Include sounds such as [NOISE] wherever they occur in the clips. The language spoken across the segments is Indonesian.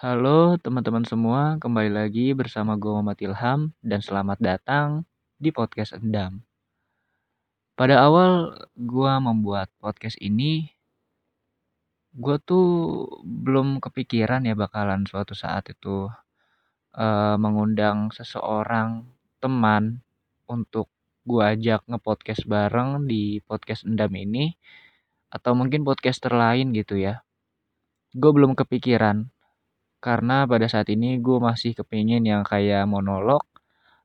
Halo teman-teman semua, kembali lagi bersama gue Muhammad Ilham dan selamat datang di podcast Endam. Pada awal gue membuat podcast ini, gue tuh belum kepikiran ya bakalan suatu saat itu uh, mengundang seseorang teman untuk gue ajak ngepodcast bareng di podcast Endam ini atau mungkin podcaster lain gitu ya. Gue belum kepikiran karena pada saat ini gue masih kepingin yang kayak monolog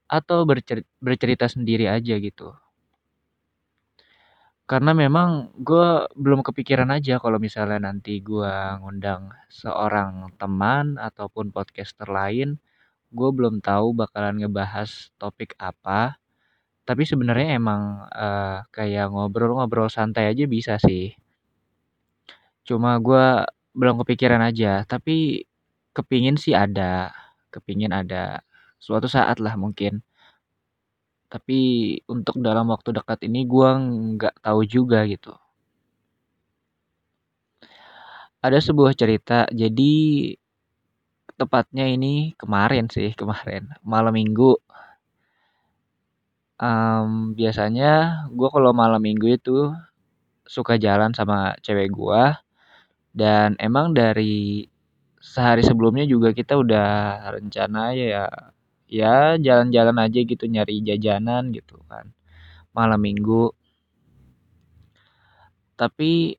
atau bercerita, bercerita sendiri aja gitu. Karena memang gue belum kepikiran aja kalau misalnya nanti gue ngundang seorang teman ataupun podcaster lain, gue belum tahu bakalan ngebahas topik apa. Tapi sebenarnya emang uh, kayak ngobrol-ngobrol santai aja bisa sih. Cuma gue belum kepikiran aja. Tapi kepingin sih ada, kepingin ada suatu saat lah mungkin. Tapi untuk dalam waktu dekat ini gue nggak tahu juga gitu. Ada sebuah cerita, jadi tepatnya ini kemarin sih, kemarin malam minggu. Um, biasanya gue kalau malam minggu itu suka jalan sama cewek gue dan emang dari sehari sebelumnya juga kita udah rencana ya ya jalan-jalan aja gitu nyari jajanan gitu kan malam minggu. Tapi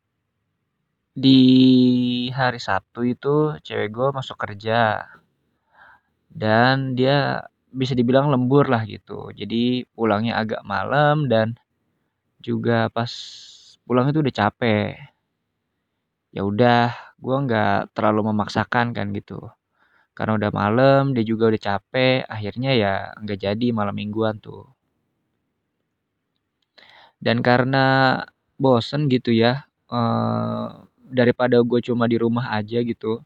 di hari Sabtu itu cewek gue masuk kerja dan dia bisa dibilang lembur lah gitu. Jadi pulangnya agak malam dan juga pas pulang itu udah capek. Ya udah gue nggak terlalu memaksakan kan gitu. Karena udah malam dia juga udah capek akhirnya ya nggak jadi malam mingguan tuh. Dan karena bosen gitu ya eh, daripada gue cuma di rumah aja gitu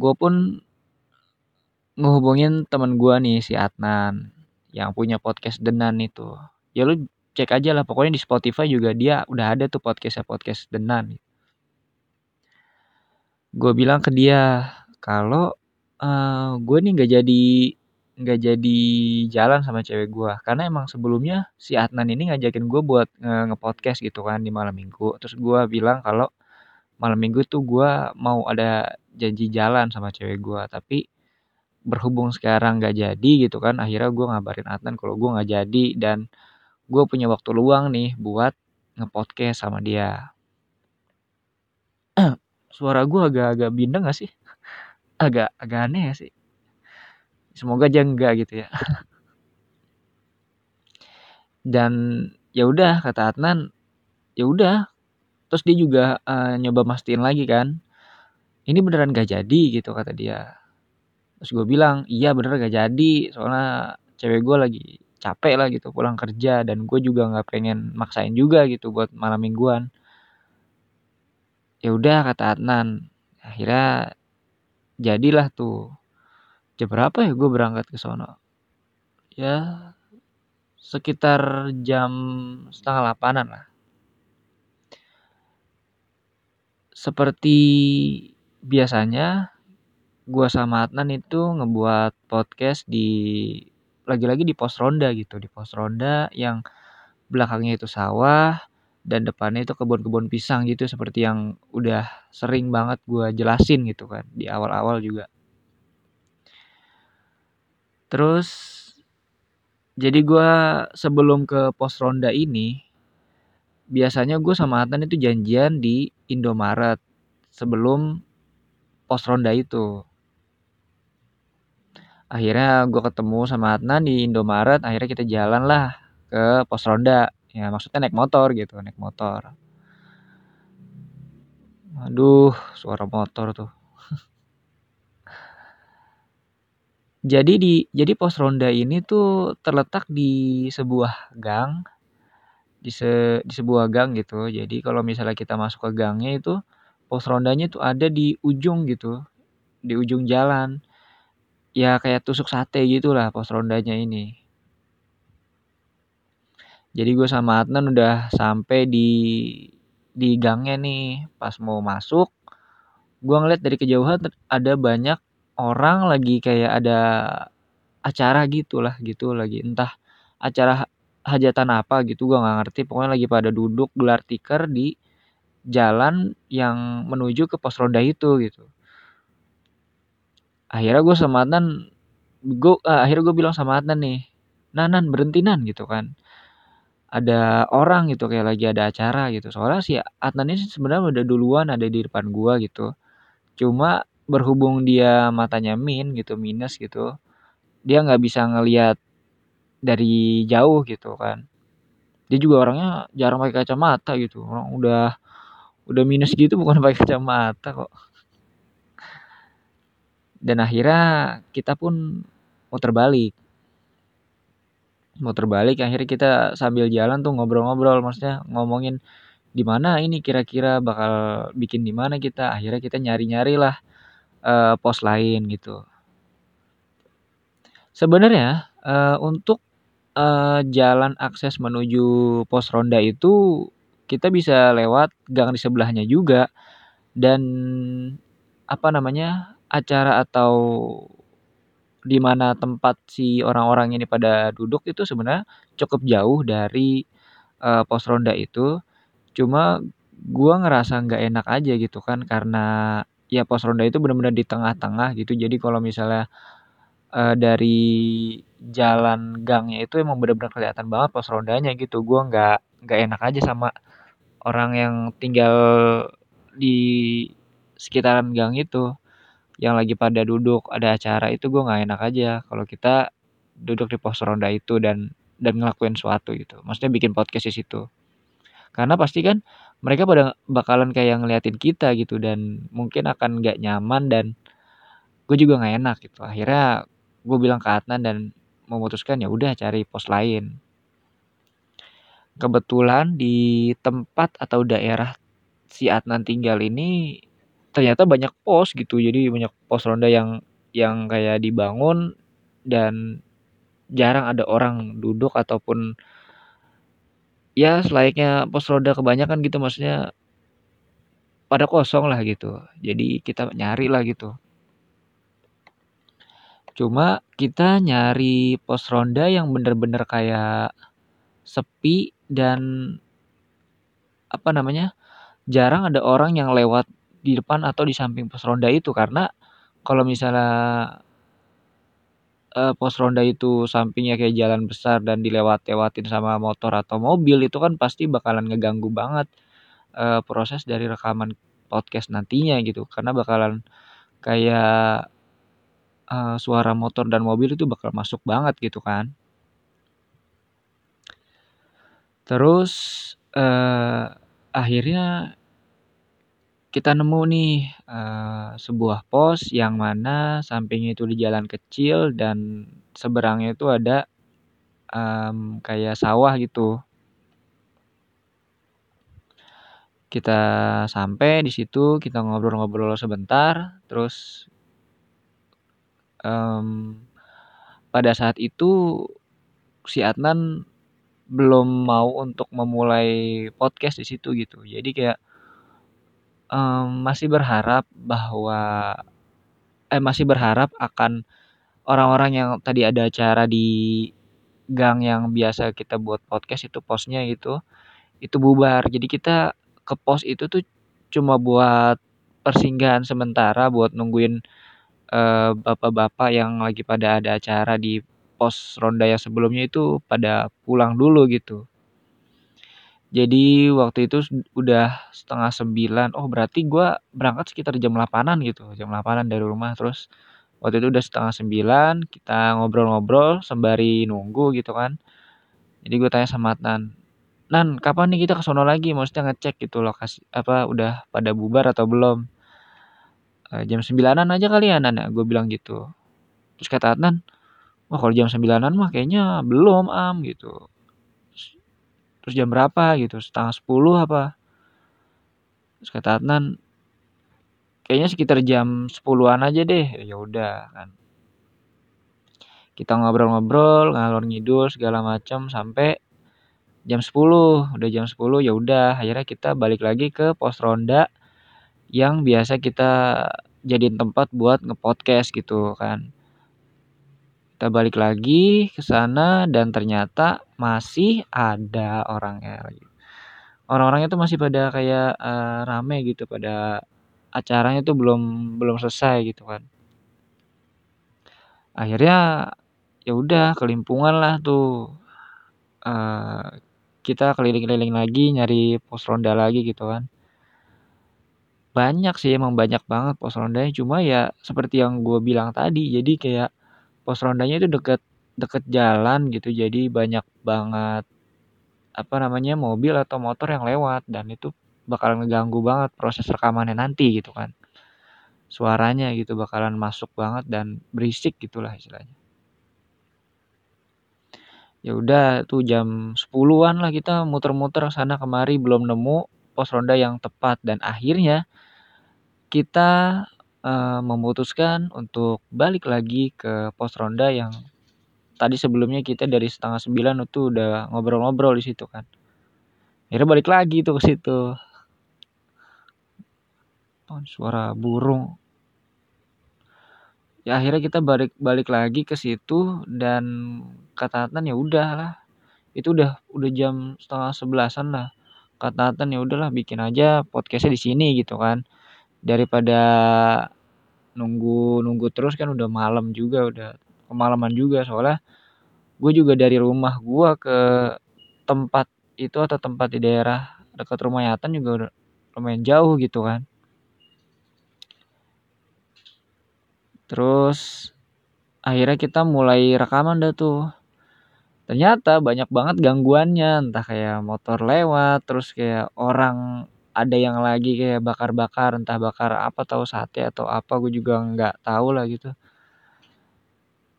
gue pun ngehubungin temen gue nih si Adnan yang punya podcast Denan itu. Ya lu cek aja lah pokoknya di Spotify juga dia udah ada tuh podcastnya podcast Denan gue bilang ke dia kalau uh, gue nih nggak jadi nggak jadi jalan sama cewek gue karena emang sebelumnya si Adnan ini ngajakin gue buat nge-podcast gitu kan di malam minggu. Terus gue bilang kalau malam minggu tuh gue mau ada janji jalan sama cewek gue tapi berhubung sekarang nggak jadi gitu kan akhirnya gue ngabarin Adnan kalau gue nggak jadi dan gue punya waktu luang nih buat nge-podcast sama dia suara gue agak-agak bindeng gak sih? [LAUGHS] Agak agak aneh ya sih? Semoga aja enggak gitu ya. [LAUGHS] Dan ya udah kata Adnan ya udah. Terus dia juga uh, nyoba mastiin lagi kan ini beneran gak jadi? gitu kata dia. Terus gue bilang iya bener gak jadi. Soalnya cewek gue lagi capek lah gitu pulang kerja. Dan gue juga nggak pengen maksain juga gitu buat malam mingguan ya udah kata Adnan. Akhirnya jadilah tuh. Jam berapa ya gue berangkat ke sono? Ya sekitar jam setengah delapanan lah. Seperti biasanya gue sama Adnan itu ngebuat podcast di lagi-lagi di pos ronda gitu. Di pos ronda yang belakangnya itu sawah dan depannya itu kebun-kebun pisang gitu seperti yang udah sering banget gue jelasin gitu kan di awal-awal juga. Terus jadi gue sebelum ke pos ronda ini biasanya gue sama Atan itu janjian di Indomaret sebelum pos ronda itu. Akhirnya gue ketemu sama Adnan di Indomaret akhirnya kita jalan lah ke pos ronda ya maksudnya naik motor gitu naik motor. Aduh suara motor tuh. [LAUGHS] Jadi di jadi pos ronda ini tuh terletak di sebuah gang di se di sebuah gang gitu. Jadi kalau misalnya kita masuk ke gangnya itu pos rondanya tuh ada di ujung gitu di ujung jalan. Ya kayak tusuk sate gitulah pos rondanya ini jadi gue sama Adnan udah sampai di di gangnya nih. Pas mau masuk gue ngeliat dari kejauhan ada banyak orang lagi kayak ada acara gitulah gitu. Lagi entah acara hajatan apa gitu gua nggak ngerti. Pokoknya lagi pada duduk gelar tikar di jalan yang menuju ke pos ronda itu gitu. Akhirnya gue sama Adnan gue uh, akhirnya gue bilang sama Adnan nih Nanan berhenti nan gitu kan ada orang gitu kayak lagi ada acara gitu. Soalnya si Adnan ini sebenarnya udah duluan ada di depan gua gitu. Cuma berhubung dia matanya min gitu minus gitu dia nggak bisa ngelihat dari jauh gitu kan. Dia juga orangnya jarang pakai kacamata gitu. Orang udah udah minus gitu bukan pakai kacamata kok. Dan akhirnya kita pun mau terbalik mau terbalik akhirnya kita sambil jalan tuh ngobrol-ngobrol maksudnya ngomongin di mana ini kira-kira bakal bikin di mana kita? Akhirnya kita nyari-nyari lah uh, pos lain gitu. Sebenarnya uh, untuk uh, jalan akses menuju pos ronda itu kita bisa lewat gang di sebelahnya juga. Dan apa namanya acara atau di mana tempat si orang-orang ini pada duduk itu sebenarnya cukup jauh dari uh, pos ronda itu. Cuma gua ngerasa nggak enak aja gitu kan karena ya pos ronda itu benar-benar di tengah-tengah gitu. Jadi kalau misalnya uh, dari jalan gangnya itu emang benar-benar kelihatan banget pos rondanya gitu. Gua nggak nggak enak aja sama orang yang tinggal di sekitaran gang itu yang lagi pada duduk ada acara itu gue nggak enak aja. Kalau kita duduk di pos ronda itu dan dan ngelakuin suatu gitu. Maksudnya bikin podcast di situ. Karena pasti kan mereka pada bakalan kayak ngeliatin kita gitu dan mungkin akan nggak nyaman dan gue juga nggak enak gitu. Akhirnya gue bilang ke Adnan dan memutuskan ya udah cari pos lain. Kebetulan di tempat atau daerah si Adnan tinggal ini ternyata banyak pos gitu. Jadi banyak pos ronda yang yang kayak dibangun dan jarang ada orang duduk ataupun ya selayaknya pos ronda kebanyakan gitu. Maksudnya pada kosong lah gitu. Jadi kita nyari lah gitu. Cuma kita nyari pos ronda yang bener-bener kayak sepi dan apa namanya jarang ada orang yang lewat di depan atau di samping pos ronda itu. Karena kalau misalnya uh, pos ronda itu sampingnya kayak jalan besar dan dilewat-lewatin sama motor atau mobil itu kan pasti bakalan ngeganggu banget uh, proses dari rekaman podcast nantinya gitu. Karena bakalan kayak uh, suara motor dan mobil itu bakal masuk banget gitu kan. Terus uh, akhirnya kita nemu nih, uh, sebuah pos yang mana sampingnya itu di jalan kecil dan seberangnya itu ada, um, kayak sawah gitu. Kita sampai di situ, kita ngobrol-ngobrol sebentar, terus um, pada saat itu si Adnan belum mau untuk memulai podcast di situ gitu. Jadi kayak um, masih berharap bahwa eh, masih berharap akan orang-orang yang tadi ada acara di gang yang biasa kita buat podcast itu posnya gitu, itu bubar. Jadi kita ke pos itu tuh cuma buat persinggahan sementara buat nungguin, uh, bapak-bapak yang lagi pada ada acara di pos ronda yang sebelumnya itu pada pulang dulu gitu. Jadi waktu itu udah setengah sembilan, oh berarti gue berangkat sekitar jam 8-an gitu, jam 8-an dari rumah. Terus waktu itu udah setengah sembilan, kita ngobrol-ngobrol sembari nunggu gitu kan. Jadi gue tanya sama Nan, Nan kapan nih kita ke sono lagi? Maksudnya ngecek gitu lokasi apa udah pada bubar atau belum? Uh, jam sembilanan aja kali ya Nan ya, gue bilang gitu. Terus kata Adnan, wah kalau jam sembilanan mah kayaknya belum am gitu terus jam berapa gitu? Setengah sepuluh apa? Terus kata Adnan kayaknya sekitar jam sepuluhan aja deh. Ya udah kan. Kita ngobrol-ngobrol ngalor ngidul segala macam sampai jam 10 udah jam 10 ya udah. Akhirnya kita balik lagi ke pos ronda yang biasa kita jadiin tempat buat nge-podcast gitu kan. Kita balik lagi ke sana dan ternyata masih ada orangnya lagi. Orang-orangnya tuh masih pada kayak uh, rame gitu pada acaranya tuh belum belum selesai gitu kan. Akhirnya ya udah kelimpungan lah tuh. Uh, kita keliling-keliling lagi nyari pos ronda lagi gitu kan banyak sih emang banyak banget pos rondanya cuma ya seperti yang gue bilang tadi jadi kayak pos rondanya itu deket deket jalan gitu. Jadi banyak banget apa namanya mobil atau motor yang lewat. Dan itu bakal ngeganggu banget proses rekamannya nanti gitu kan. Suaranya gitu bakalan masuk banget dan berisik gitulah istilahnya. Ya udah tuh jam 10-an lah kita muter-muter sana kemari belum nemu pos ronda yang tepat. Dan akhirnya kita uh, memutuskan untuk balik lagi ke pos ronda yang tadi sebelumnya kita dari setengah sembilan itu udah ngobrol-ngobrol di situ kan. Akhirnya balik lagi tuh ke situ. suara burung. Ya akhirnya kita balik balik lagi ke situ dan kata ya udahlah. Itu udah udah jam setengah sebelasan lah. Kata ya udahlah bikin aja podcastnya di sini gitu kan daripada nunggu nunggu terus kan udah malam juga udah kemalaman juga. Soalnya gue juga dari rumah gue ke tempat itu atau tempat di daerah dekat rumah Yatan juga udah lumayan jauh gitu kan. Terus akhirnya kita mulai rekaman dah tuh. Ternyata banyak banget gangguannya entah kayak motor lewat terus kayak orang ada yang lagi kayak bakar-bakar entah bakar apa tahu sate atau apa gue juga nggak tahu lah gitu.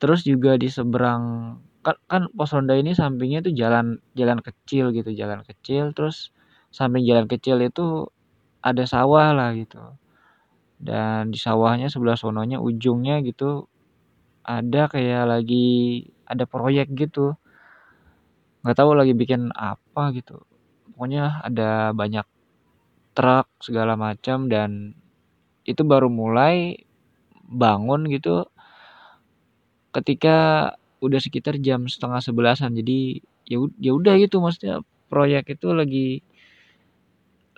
Terus juga di seberang kan, kan pos ronda ini sampingnya tuh jalan jalan kecil gitu jalan kecil. Terus samping jalan kecil itu ada sawah lah gitu. Dan di sawahnya sebelah sononya ujungnya gitu ada kayak lagi ada proyek gitu. Nggak tahu lagi bikin apa gitu. Pokoknya ada banyak truk segala macam dan itu baru mulai bangun gitu ketika udah sekitar jam setengah sebelasan. Jadi ya ya udah gitu maksudnya proyek itu lagi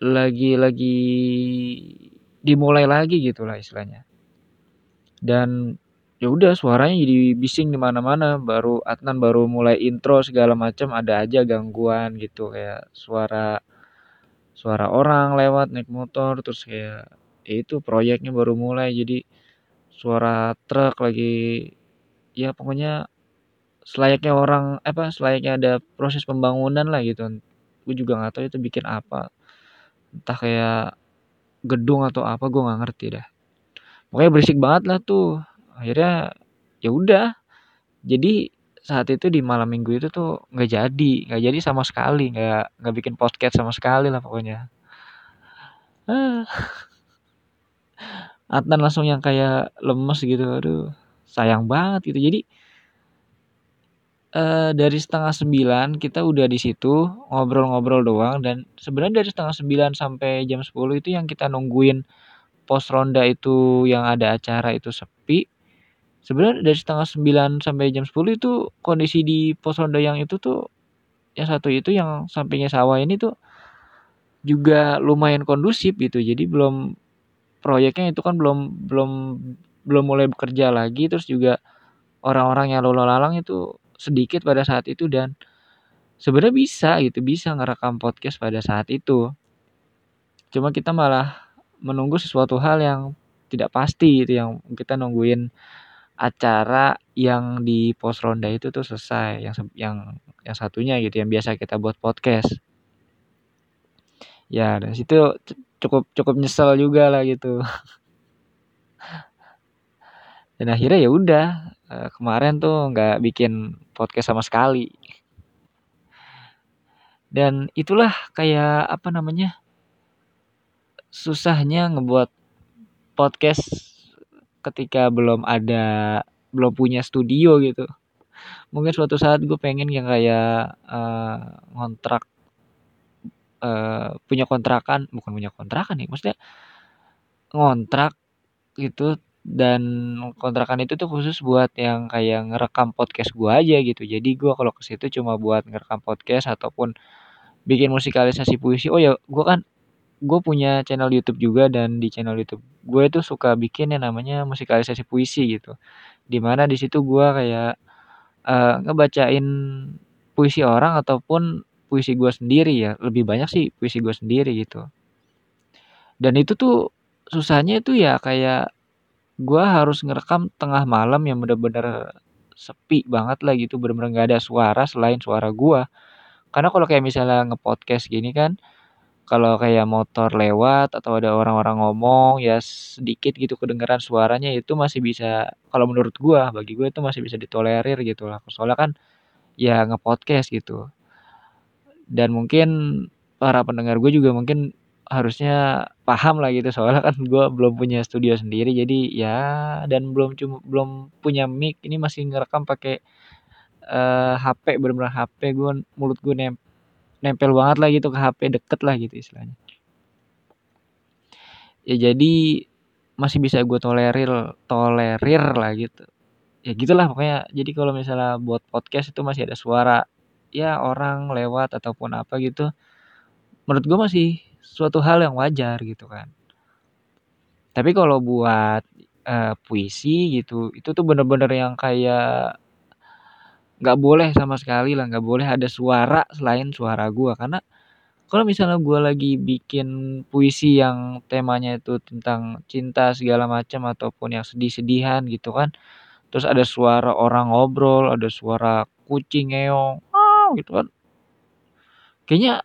lagi lagi dimulai lagi gitulah istilahnya. Dan ya udah suaranya jadi bising di mana-mana. Baru Adnan baru mulai intro segala macam ada aja gangguan gitu kayak suara suara orang lewat naik motor terus kayak ya itu proyeknya baru mulai. Jadi suara truk lagi ya pokoknya selayaknya orang apa selayaknya ada proses pembangunan lah gitu. Gue juga nggak tahu itu bikin apa. Entah kayak gedung atau apa gue nggak ngerti dah. Pokoknya berisik banget lah tuh. Akhirnya ya udah. Jadi saat itu di malam minggu itu tuh nggak jadi nggak jadi sama sekali nggak nggak bikin podcast sama sekali lah pokoknya. Ah. Adnan langsung yang kayak lemes gitu aduh sayang banget gitu. Jadi uh, dari setengah sembilan kita udah di situ ngobrol-ngobrol doang dan sebenarnya dari setengah sembilan sampai jam 10 itu yang kita nungguin pos ronda itu yang ada acara itu sepi sebenarnya dari setengah sembilan sampai jam 10 itu kondisi di pos ronda yang itu tuh yang satu itu yang sampingnya sawah ini tuh juga lumayan kondusif gitu. Jadi belum proyeknya itu kan belum belum belum mulai bekerja lagi. Terus juga orang-orang yang lalu lalang itu sedikit pada saat itu dan sebenarnya bisa gitu bisa ngerekam podcast pada saat itu. Cuma kita malah menunggu sesuatu hal yang tidak pasti itu yang kita nungguin acara yang di pos ronda itu tuh selesai yang yang yang satunya gitu yang biasa kita buat podcast. Ya dari situ cukup cukup nyesel juga lah gitu. [LAUGHS] Dan akhirnya ya udah eh, kemarin tuh nggak bikin podcast sama sekali. Dan itulah kayak apa namanya susahnya ngebuat podcast ketika belum ada belum punya studio gitu mungkin suatu saat gue pengen yang kayak uh, ngontrak uh, punya kontrakan bukan punya kontrakan nih maksudnya ngontrak gitu dan kontrakan itu tuh khusus buat yang kayak ngerekam podcast gua aja gitu. Jadi gua kalau ke situ cuma buat ngerekam podcast ataupun bikin musikalisasi puisi. Oh ya, gua kan gue punya channel YouTube juga dan di channel YouTube gue itu suka bikin yang namanya musikalisasi puisi gitu. Di mana di situ gue kayak uh, ngebacain puisi orang ataupun puisi gue sendiri ya. Lebih banyak sih puisi gue sendiri gitu. Dan itu tuh susahnya itu ya kayak gue harus ngerekam tengah malam yang bener-bener sepi banget lah gitu. Bener-bener gak ada suara selain suara gue. Karena kalau kayak misalnya ngepodcast gini kan kalau kayak motor lewat atau ada orang-orang ngomong ya sedikit gitu kedengeran suaranya itu masih bisa kalau menurut gua bagi gue itu masih bisa ditolerir gitu lah. Soalnya kan ya ngepodcast gitu. Dan mungkin para pendengar gue juga mungkin harusnya paham lah gitu soalnya kan gue belum punya studio sendiri jadi ya dan belum cuma belum punya mic ini masih ngerekam pakai uh, HP bener-bener HP gue mulut gue nem nempel banget lah gitu ke HP deket lah gitu istilahnya. Ya jadi masih bisa gue tolerir tolerir lah gitu. Ya gitulah pokoknya. Jadi kalau misalnya buat podcast itu masih ada suara ya orang lewat ataupun apa gitu menurut gue masih suatu hal yang wajar gitu kan. Tapi kalau buat uh, puisi gitu itu tuh bener-bener yang kayak nggak boleh sama sekali lah nggak boleh ada suara selain suara gue karena kalau misalnya gue lagi bikin puisi yang temanya itu tentang cinta segala macam ataupun yang sedih-sedihan gitu kan terus ada suara orang ngobrol ada suara kucing ngeong oh, gitu kan. Kayaknya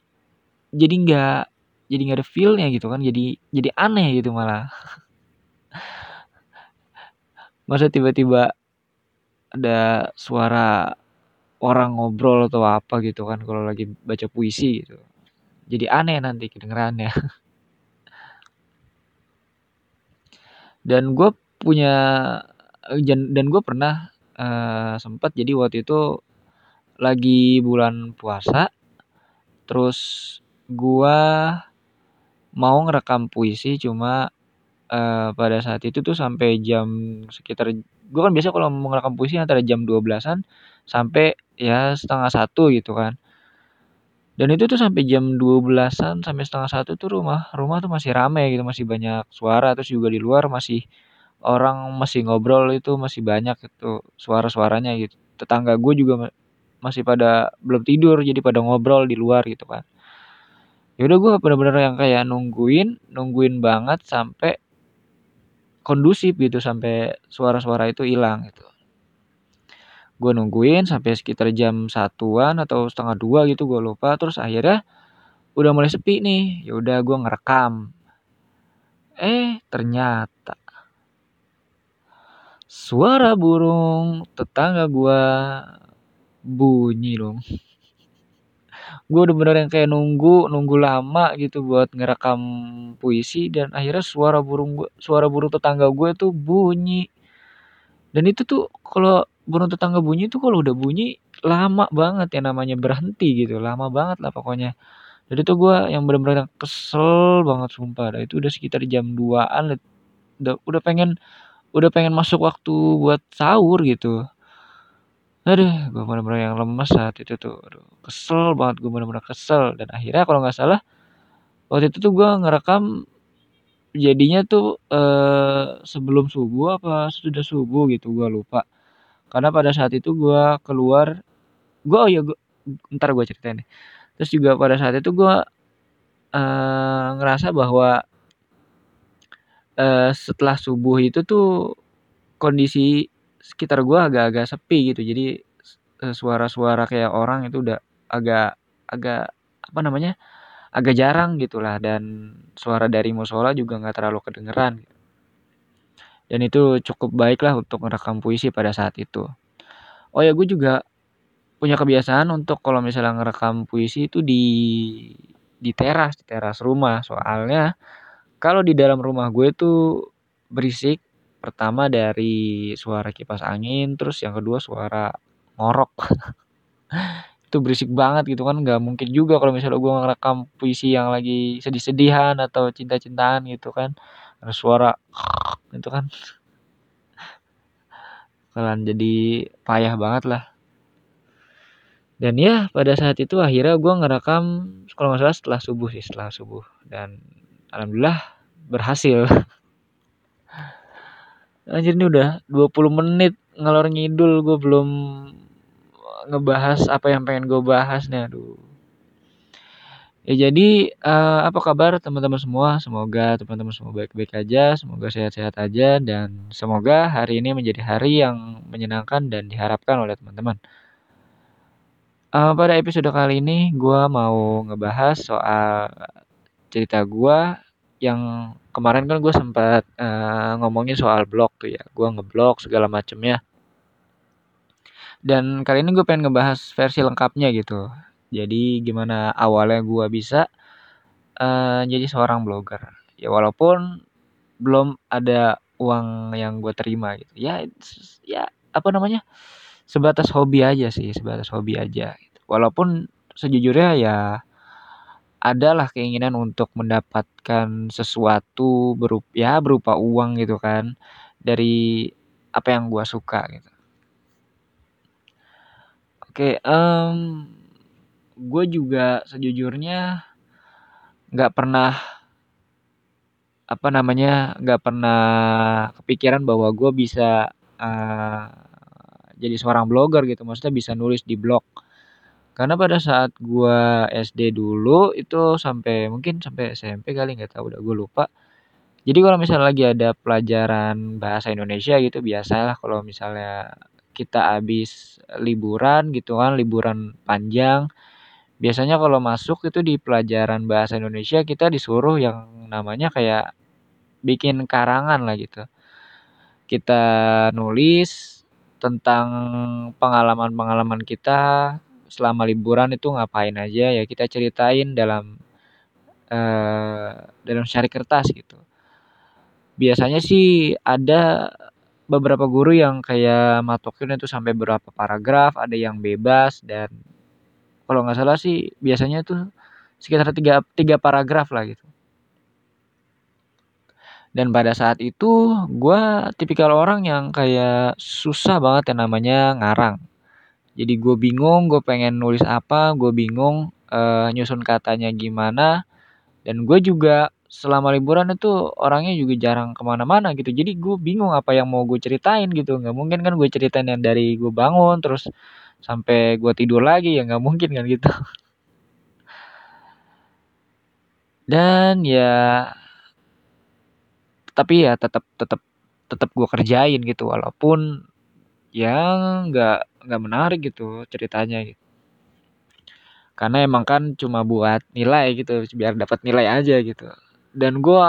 jadi nggak jadi nggak ada feelnya gitu kan jadi jadi aneh gitu malah. [LAUGHS] Masa tiba-tiba ada suara orang ngobrol atau apa gitu kan kalau lagi baca puisi gitu. Jadi aneh nanti kedengerannya. [LAUGHS] dan gue punya dan gue pernah uh, sempat jadi waktu itu lagi bulan puasa terus gue mau ngerekam puisi cuma uh, pada saat itu tuh sampai jam sekitar gue kan biasa kalau ngerekam puisi antara jam 12-an sampai ya setengah satu gitu kan. Dan itu tuh sampai jam 12-an sampai setengah satu tuh rumah rumah tuh masih ramai gitu masih banyak suara terus juga di luar masih orang masih ngobrol itu masih banyak itu suara-suaranya gitu. Tetangga gue juga masih pada belum tidur jadi pada ngobrol di luar gitu kan. Ya udah gue bener-bener yang kayak nungguin nungguin banget sampai kondusif gitu sampai suara-suara itu hilang gitu. Gue nungguin sampai sekitar jam satuan atau setengah dua gitu gue lupa terus akhirnya udah mulai sepi nih. Ya udah gue ngerekam. Eh ternyata suara burung tetangga gue bunyi dong gue udah bener yang kayak nunggu nunggu lama gitu buat ngerekam puisi dan akhirnya suara burung gue suara burung tetangga gue tuh bunyi. Dan itu tuh kalau burung tetangga bunyi tuh kalau udah bunyi lama banget ya namanya berhenti gitu lama banget lah pokoknya. Jadi tuh gue yang bener-bener kesel banget sumpah. Dah. itu udah sekitar jam 2an udah, udah pengen udah pengen masuk waktu buat sahur gitu aduh gue bener-bener yang lemes saat itu tuh. Aduh kesel banget gue bener-bener kesel. Dan akhirnya kalau nggak salah waktu itu tuh gue ngerekam jadinya tuh eh, sebelum subuh apa sudah subuh gitu gue lupa. Karena pada saat itu gue keluar gue oh ya gue ntar gue ceritain deh terus juga pada saat itu gue uh, ngerasa bahwa uh, setelah subuh itu tuh kondisi sekitar gue agak-agak sepi gitu. Jadi suara-suara kayak orang itu udah agak agak apa namanya agak jarang gitulah. Dan suara dari musola juga nggak terlalu kedengeran. Dan itu cukup baik lah untuk merekam puisi pada saat itu. Oh ya gue juga punya kebiasaan untuk kalau misalnya ngerekam puisi itu di di teras di teras rumah. Soalnya kalau di dalam rumah gue itu berisik pertama dari suara kipas angin terus yang kedua suara ngorok. [LAUGHS] Itu berisik banget gitu kan nggak mungkin juga kalau misalnya gue ngerekam puisi yang lagi sedih-sedihan atau cinta-cintaan gitu kan. Ada suara [LAUGHS] itu kan. Kalian jadi payah banget lah. Dan ya pada saat itu akhirnya gue ngerekam kalau nggak salah setelah subuh sih setelah subuh. Dan alhamdulillah berhasil [LAUGHS] anjir ini udah 20 menit ngalor ngidul gue belum ngebahas apa yang pengen gue bahas nih aduh. Ya jadi uh, apa kabar teman-teman semua? Semoga teman-teman semua baik-baik aja semoga sehat-sehat aja dan semoga hari ini menjadi hari yang menyenangkan dan diharapkan oleh teman-teman. Uh, pada episode kali ini gue mau ngebahas soal cerita gue yang kemarin kan gue sempat uh, ngomongin soal blog tuh ya, gue ngeblog segala macemnya. Dan kali ini gue pengen ngebahas versi lengkapnya gitu. Jadi gimana awalnya gue bisa uh, jadi seorang blogger. Ya walaupun belum ada uang yang gue terima gitu. Ya, ya apa namanya? sebatas hobi aja sih sebatas hobi aja gitu. walaupun sejujurnya ya adalah keinginan untuk mendapatkan sesuatu berupa ya berupa uang gitu kan dari apa yang gue suka gitu. Oke um, gue juga sejujurnya nggak pernah apa namanya nggak pernah kepikiran bahwa gue bisa uh, jadi seorang blogger gitu. Maksudnya bisa nulis di blog karena pada saat gua SD dulu itu sampai mungkin sampai SMP kali nggak tahu udah gue lupa. Jadi kalau misalnya lagi ada pelajaran bahasa Indonesia gitu biasalah kalau misalnya kita habis liburan gitu kan liburan panjang biasanya kalau masuk itu di pelajaran bahasa Indonesia kita disuruh yang namanya kayak bikin karangan lah gitu. Kita nulis tentang pengalaman-pengalaman kita selama liburan itu ngapain aja ya kita ceritain dalam uh, dalam syari kertas gitu. Biasanya sih ada beberapa guru yang kayak matokin itu sampai berapa paragraf, ada yang bebas dan kalau nggak salah sih biasanya tuh sekitar tiga, tiga paragraf lah gitu. Dan pada saat itu gue tipikal orang yang kayak susah banget yang namanya ngarang. Jadi gue bingung, gue pengen nulis apa, gue bingung uh, nyusun katanya gimana. Dan gue juga selama liburan itu orangnya juga jarang ke mana-mana gitu. Jadi gue bingung apa yang mau gue ceritain gitu. Nggak mungkin kan gue ceritain yang dari gue bangun terus sampai gue tidur lagi ya nggak mungkin kan gitu. Dan ya tapi ya tetap tetap tetap gue kerjain gitu walaupun ya nggak nggak menarik gitu ceritanya gitu. Karena emang kan cuma buat nilai gitu biar dapat nilai aja gitu. Dan gue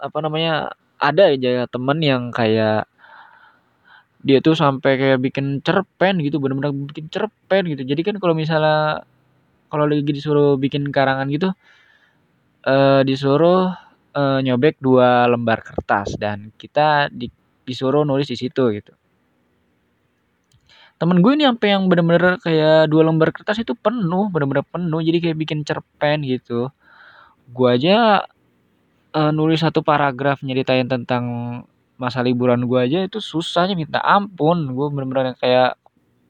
apa namanya ada aja temen yang kayak dia tuh sampai kayak bikin cerpen gitu bener-bener bikin cerpen gitu. Jadi kan kalau misalnya kalau lagi disuruh bikin karangan gitu eh disuruh uh, nyobek dua lembar kertas dan kita di, disuruh nulis di situ gitu. Temen gue ini sampai yang bener-bener kayak dua lembar kertas itu penuh, bener-bener penuh, jadi kayak bikin cerpen gitu. Gue aja uh, nulis satu paragraf nyeritain tentang masa liburan gue aja itu susahnya minta ampun. Gue bener-bener kayak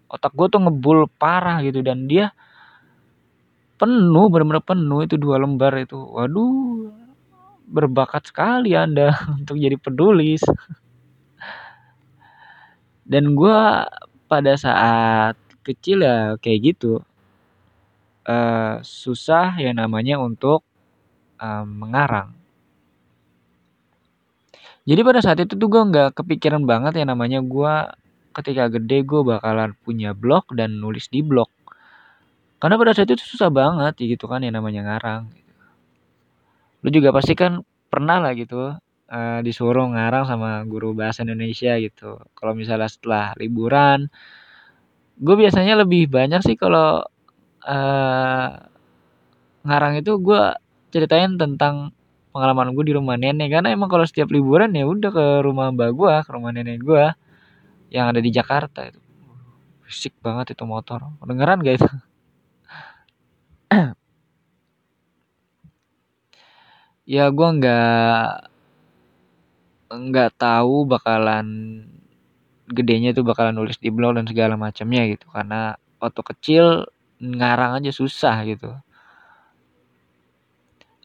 otak gue tuh ngebul parah gitu dan dia penuh bener-bener penuh itu dua lembar itu waduh berbakat sekali Anda [LAUGHS] untuk jadi penulis. Dan gue pada saat kecil ya kayak gitu. Uh, susah ya namanya untuk uh, mengarang. Jadi pada saat itu tuh gue nggak kepikiran banget ya namanya gue ketika gede gue bakalan punya blog dan nulis di blog. Karena pada saat itu susah banget gitu kan ya namanya ngarang. Lu juga pasti kan pernah lah gitu uh, disuruh ngarang sama guru bahasa Indonesia gitu. Kalau misalnya setelah liburan, gue biasanya lebih banyak sih kalau uh, ngarang itu gue ceritain tentang pengalaman gue di rumah nenek. Karena emang kalau setiap liburan ya udah ke rumah mbak gue ke rumah nenek gue yang ada di Jakarta itu. Fisik banget itu motor. Dengeran gak itu? [CLEARS THROAT] Ya gue nggak nggak tahu bakalan gedenya tuh bakalan nulis di blog dan segala macamnya gitu. Karena waktu kecil ngarang aja susah gitu.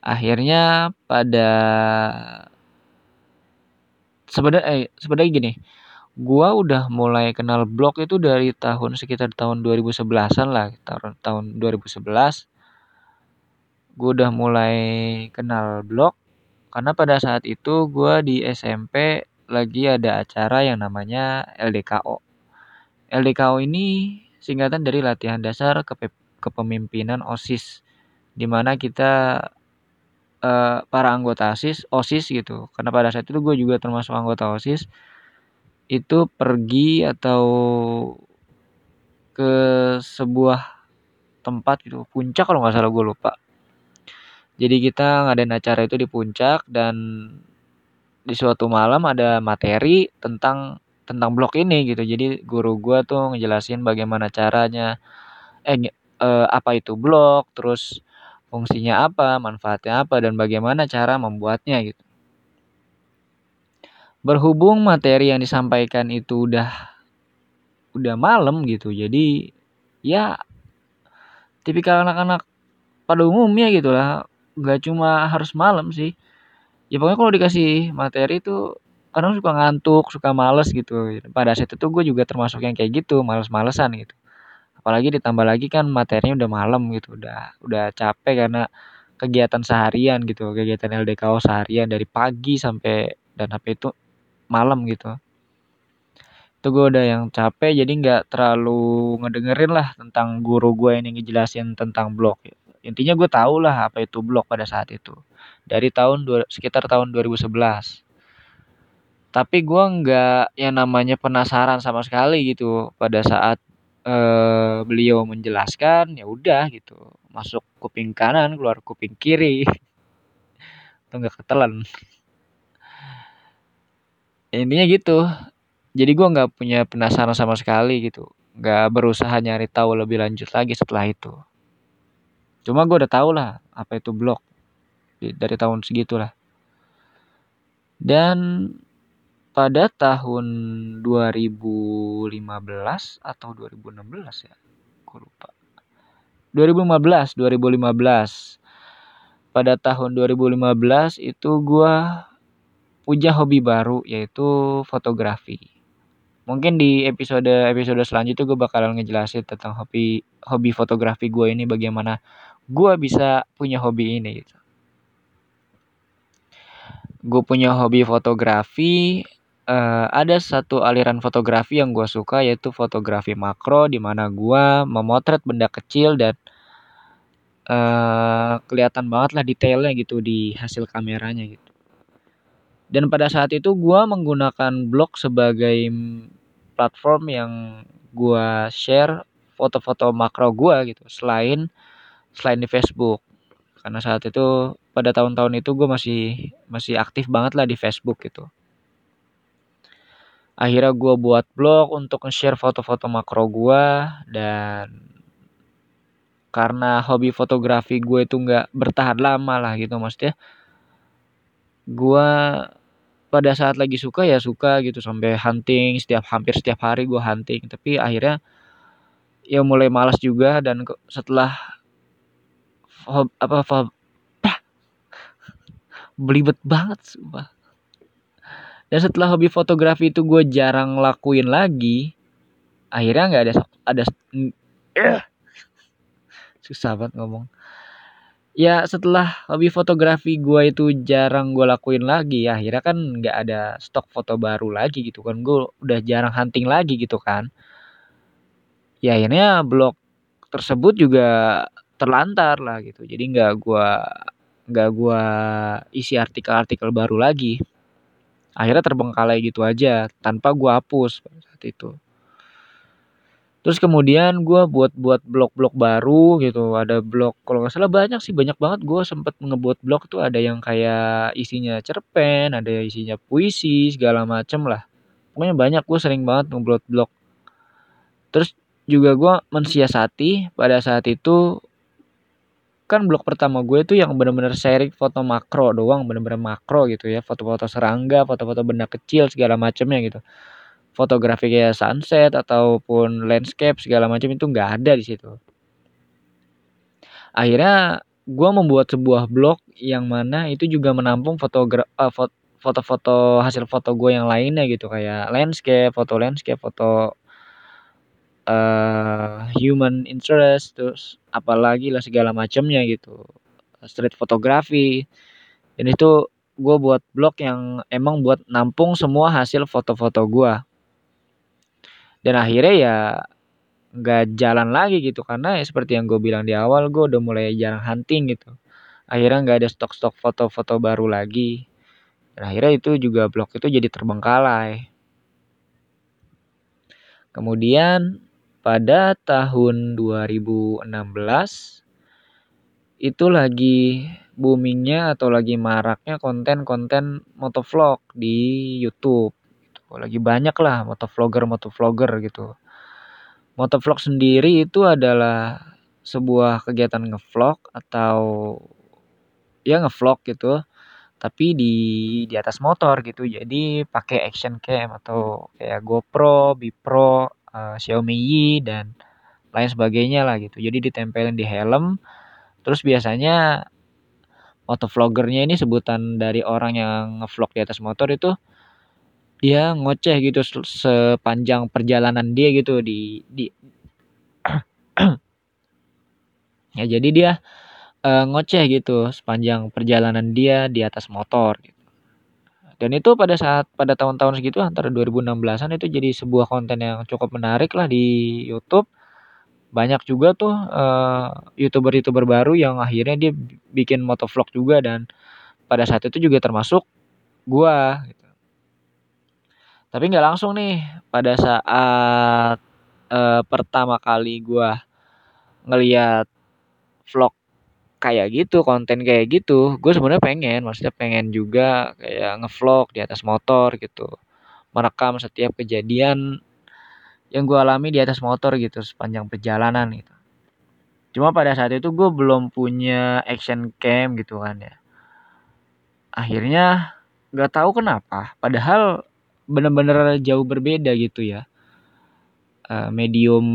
Akhirnya pada sebenarnya eh, sebenarnya gini gua udah mulai kenal blog itu dari tahun sekitar tahun 2011-an lah tahun tahun 2011 gue udah mulai kenal blog karena pada saat itu gue di SMP lagi ada acara yang namanya LDKO. LDKO ini singkatan dari latihan dasar kepe kepemimpinan OSIS di mana kita uh, para anggota OSIS OSIS gitu. Karena pada saat itu gue juga termasuk anggota OSIS itu pergi atau ke sebuah tempat gitu, puncak kalau nggak salah gue lupa jadi kita ngadain acara itu di puncak dan di suatu malam ada materi tentang tentang blog ini gitu. Jadi guru gua tuh ngejelasin bagaimana caranya eh, eh apa itu blog, terus fungsinya apa, manfaatnya apa dan bagaimana cara membuatnya gitu. Berhubung materi yang disampaikan itu udah udah malam gitu. Jadi ya tipikal anak-anak pada umumnya gitu lah nggak cuma harus malam sih. Ya pokoknya kalau dikasih materi itu kadang suka ngantuk suka males gitu. Pada saat itu gue juga termasuk yang kayak gitu males-malesan gitu. Apalagi ditambah lagi kan materinya udah malam gitu udah udah capek karena kegiatan seharian gitu kegiatan LDKO seharian dari pagi sampai dan HP itu malam gitu. Itu gue udah yang capek jadi nggak terlalu ngedengerin lah tentang guru gue ini ngejelasin tentang blog gitu intinya gue tau lah apa itu blog pada saat itu. Dari tahun sekitar tahun 2011 tapi gue nggak yang namanya penasaran sama sekali gitu pada saat uh, beliau menjelaskan ya udah gitu. Masuk kuping kanan keluar kuping kiri. [LAUGHS] Itu nggak ketelan. Intinya gitu. Jadi gue nggak punya penasaran sama sekali gitu. Nggak berusaha nyari tahu lebih lanjut lagi setelah itu cuma gue udah tau lah apa itu blog dari tahun segitulah. Dan pada tahun 2015 atau 2016 ya gue lupa. 2015 2015 pada tahun 2015 itu gue punya hobi baru yaitu fotografi. Mungkin di episode episode selanjutnya gue bakalan ngejelasin tentang hobi hobi fotografi gue ini bagaimana gue bisa punya hobi ini gitu. Gue punya hobi fotografi uh, ada satu aliran fotografi yang gue suka yaitu fotografi makro di mana gue memotret benda kecil dan uh, kelihatan banget lah detailnya gitu di hasil kameranya gitu. Dan pada saat itu gue menggunakan blog sebagai platform yang gue share foto-foto makro gue gitu selain selain di Facebook. Karena saat itu pada tahun-tahun itu gue masih masih aktif banget lah di Facebook gitu. Akhirnya gue buat blog untuk nge-share foto-foto makro gue dan karena hobi fotografi gue itu nggak bertahan lama lah gitu maksudnya gue pada saat lagi suka ya suka gitu sampai hunting setiap hampir setiap hari gue hunting. Tapi akhirnya ya mulai malas juga dan setelah apa hob, belibet banget sumpah. Dan setelah hobi fotografi itu gue jarang lakuin lagi akhirnya nggak ada ada uh, susah banget ngomong. Ya setelah hobi fotografi gue itu jarang gue lakuin lagi ya akhirnya kan nggak ada stok foto baru lagi gitu kan. Gue udah jarang hunting lagi gitu kan. Ya akhirnya blog tersebut juga terlantar lah gitu. Jadi nggak gua nggak gua isi artikel-artikel baru lagi. Akhirnya terbengkalai gitu aja tanpa gua hapus pada saat itu. Terus kemudian gua buat buat blog-blog baru gitu. Ada blog kalau nggak salah banyak sih banyak banget. Gua sempet ngebuat blog tuh ada yang kayak isinya cerpen ada yang isinya puisi segala macem lah. Pokoknya banyak gue sering banget ngebuat blog. Terus juga gue mensiasati pada saat itu kan blog pertama gue tuh yang bener-bener sharing foto makro doang, bener-bener makro gitu ya, foto-foto serangga, foto-foto benda kecil segala macamnya gitu. Fotografi kayak sunset ataupun landscape segala macam itu nggak ada di situ. Akhirnya gue membuat sebuah blog yang mana itu juga menampung fotogra uh, foto-foto hasil foto gue yang lainnya gitu kayak landscape, foto landscape, foto uh, human interest terus apalagi lah segala macamnya gitu. Street fotografi dan itu gue buat blog yang emang buat nampung semua hasil foto-foto gue dan akhirnya ya nggak jalan lagi gitu. Karena ya seperti yang gue bilang di awal gue udah mulai jarang hunting gitu. Akhirnya nggak ada stok-stok foto-foto baru lagi. Dan akhirnya itu juga blog itu jadi terbengkalai. Kemudian pada tahun 2016 itu lagi boomingnya atau lagi maraknya konten-konten motovlog di YouTube. Gitu. Lagi banyak lah motovlogger motovlogger gitu. Motovlog sendiri itu adalah sebuah kegiatan ngevlog atau ya ngevlog gitu tapi di di atas motor gitu jadi pakai action cam atau kayak GoPro, Bipro uh, Xiaomi Yi dan lain sebagainya lah gitu. Jadi ditempelin di helm. Terus biasanya motovloggernya ini sebutan dari orang yang ngevlog di atas motor itu dia ngoceh gitu sepanjang perjalanan dia gitu di di [CLEARS THROAT] ya jadi dia uh, ngoceh gitu sepanjang perjalanan dia di atas motor gitu. Dan itu pada saat pada tahun-tahun segitu antara 2016-an itu jadi sebuah konten yang cukup menarik lah di YouTube. Banyak juga tuh uh, YouTuber-YouTuber baru yang akhirnya dia bikin motovlog juga dan pada saat itu juga termasuk gua gitu. Tapi nggak langsung nih pada saat uh, pertama kali gua ngeliat vlog kayak gitu, konten kayak gitu, gue sebenarnya pengen, maksudnya pengen juga kayak ngevlog di atas motor gitu, merekam setiap kejadian yang gue alami di atas motor gitu sepanjang perjalanan gitu. Cuma pada saat itu gue belum punya action cam gitu kan ya. Akhirnya nggak tahu kenapa, padahal bener-bener jauh berbeda gitu ya. Uh, medium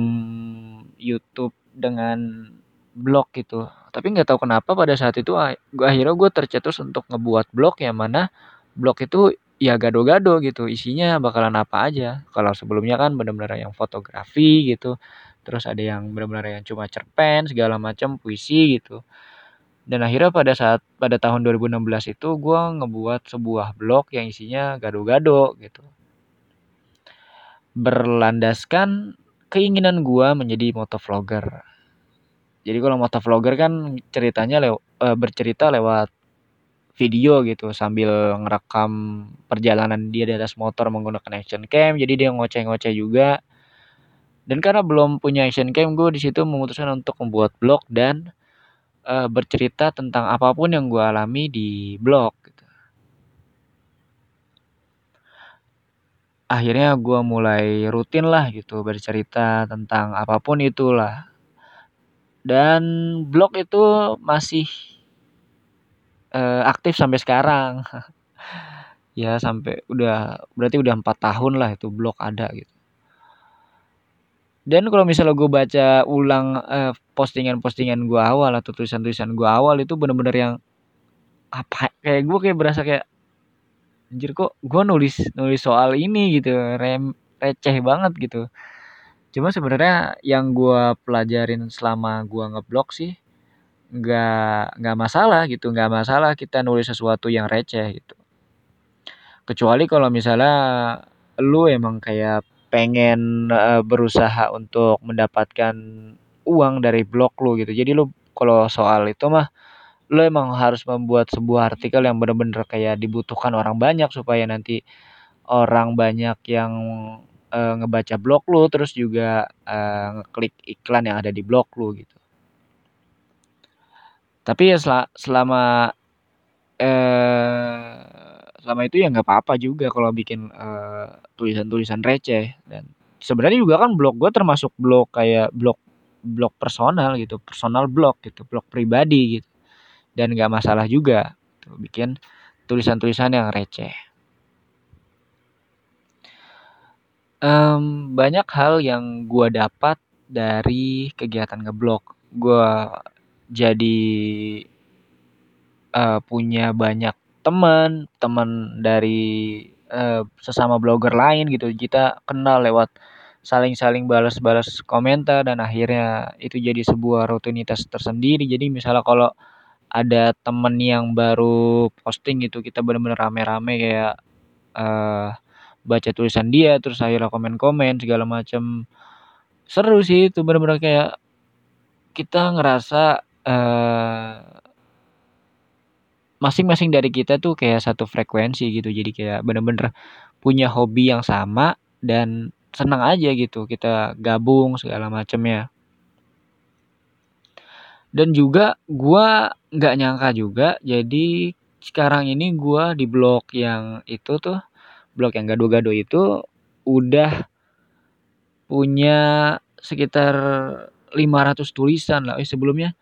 YouTube dengan blog gitu. Tapi nggak tahu kenapa pada saat itu gue akhirnya gue tercetus untuk ngebuat blog yang mana blog itu ya gado-gado gitu. Isinya bakalan apa aja. Kalau sebelumnya kan benar-benar yang fotografi gitu. Terus ada yang benar-benar yang cuma cerpen segala macam puisi gitu. Dan akhirnya pada saat pada tahun 2016 itu gue ngebuat sebuah blog yang isinya gado-gado gitu. Berlandaskan keinginan gue menjadi motovlogger jadi kalau motovlogger kan ceritanya lew uh, bercerita lewat video gitu sambil ngerekam perjalanan dia di atas motor menggunakan action cam jadi dia ngoceh-ngoceh juga dan karena belum punya action cam gue di situ memutuskan untuk membuat blog dan uh, bercerita tentang apa pun yang gue alami di blog gitu. akhirnya gue mulai rutin lah gitu bercerita tentang apa pun itulah dan blog itu masih uh, aktif sampai sekarang. [LAUGHS] ya sampai udah berarti udah empat tahun lah itu blog ada gitu. Dan kalau misalnya gue baca ulang uh, postingan-postingan gue awal atau tulisan-tulisan gue awal itu bener-bener yang apa kayak gue kayak berasa kayak anjir kok gue nulis nulis soal ini gitu rem receh banget gitu Cuma sebenarnya yang gue pelajarin selama gue ngeblok sih nggak nggak masalah gitu, nggak masalah kita nulis sesuatu yang receh gitu. Kecuali kalau misalnya lu emang kayak pengen uh, berusaha untuk mendapatkan uang dari blog lu gitu. Jadi lu kalau soal itu mah lu emang harus membuat sebuah artikel yang bener-bener kayak dibutuhkan orang banyak supaya nanti orang banyak yang uh, ngebaca blog lu terus juga uh, ngeklik iklan yang ada di blog lu gitu. Tapi ya sel selama eh selama itu ya nggak apa-apa juga kalau bikin tulisan-tulisan uh, receh. Dan sebenarnya juga kan blog gue termasuk blog kayak blog blog personal gitu personal blog gitu blog pribadi gitu. Dan nggak masalah juga tuh bikin tulisan-tulisan yang receh um, banyak hal yang gue dapat dari kegiatan ngeblog. Gue jadi uh, punya banyak teman teman dari uh, sesama blogger lain gitu. Kita kenal lewat saling-saling balas-balas komentar dan akhirnya itu jadi sebuah rutinitas tersendiri. Jadi misalnya kalau ada temen yang baru posting gitu kita bener-bener rame-rame kayak uh, baca tulisan dia terus akhirnya komen-komen segala macam seru sih itu bener-bener kayak kita ngerasa uh, masing-masing dari kita tuh kayak satu frekuensi gitu. Jadi kayak bener-bener punya hobi yang sama dan senang aja gitu kita gabung segala macamnya dan juga gua nggak nyangka juga jadi sekarang ini gua di blog yang itu tuh blog yang gado-gado itu udah punya sekitar 500 tulisan lah. Eh sebelumnya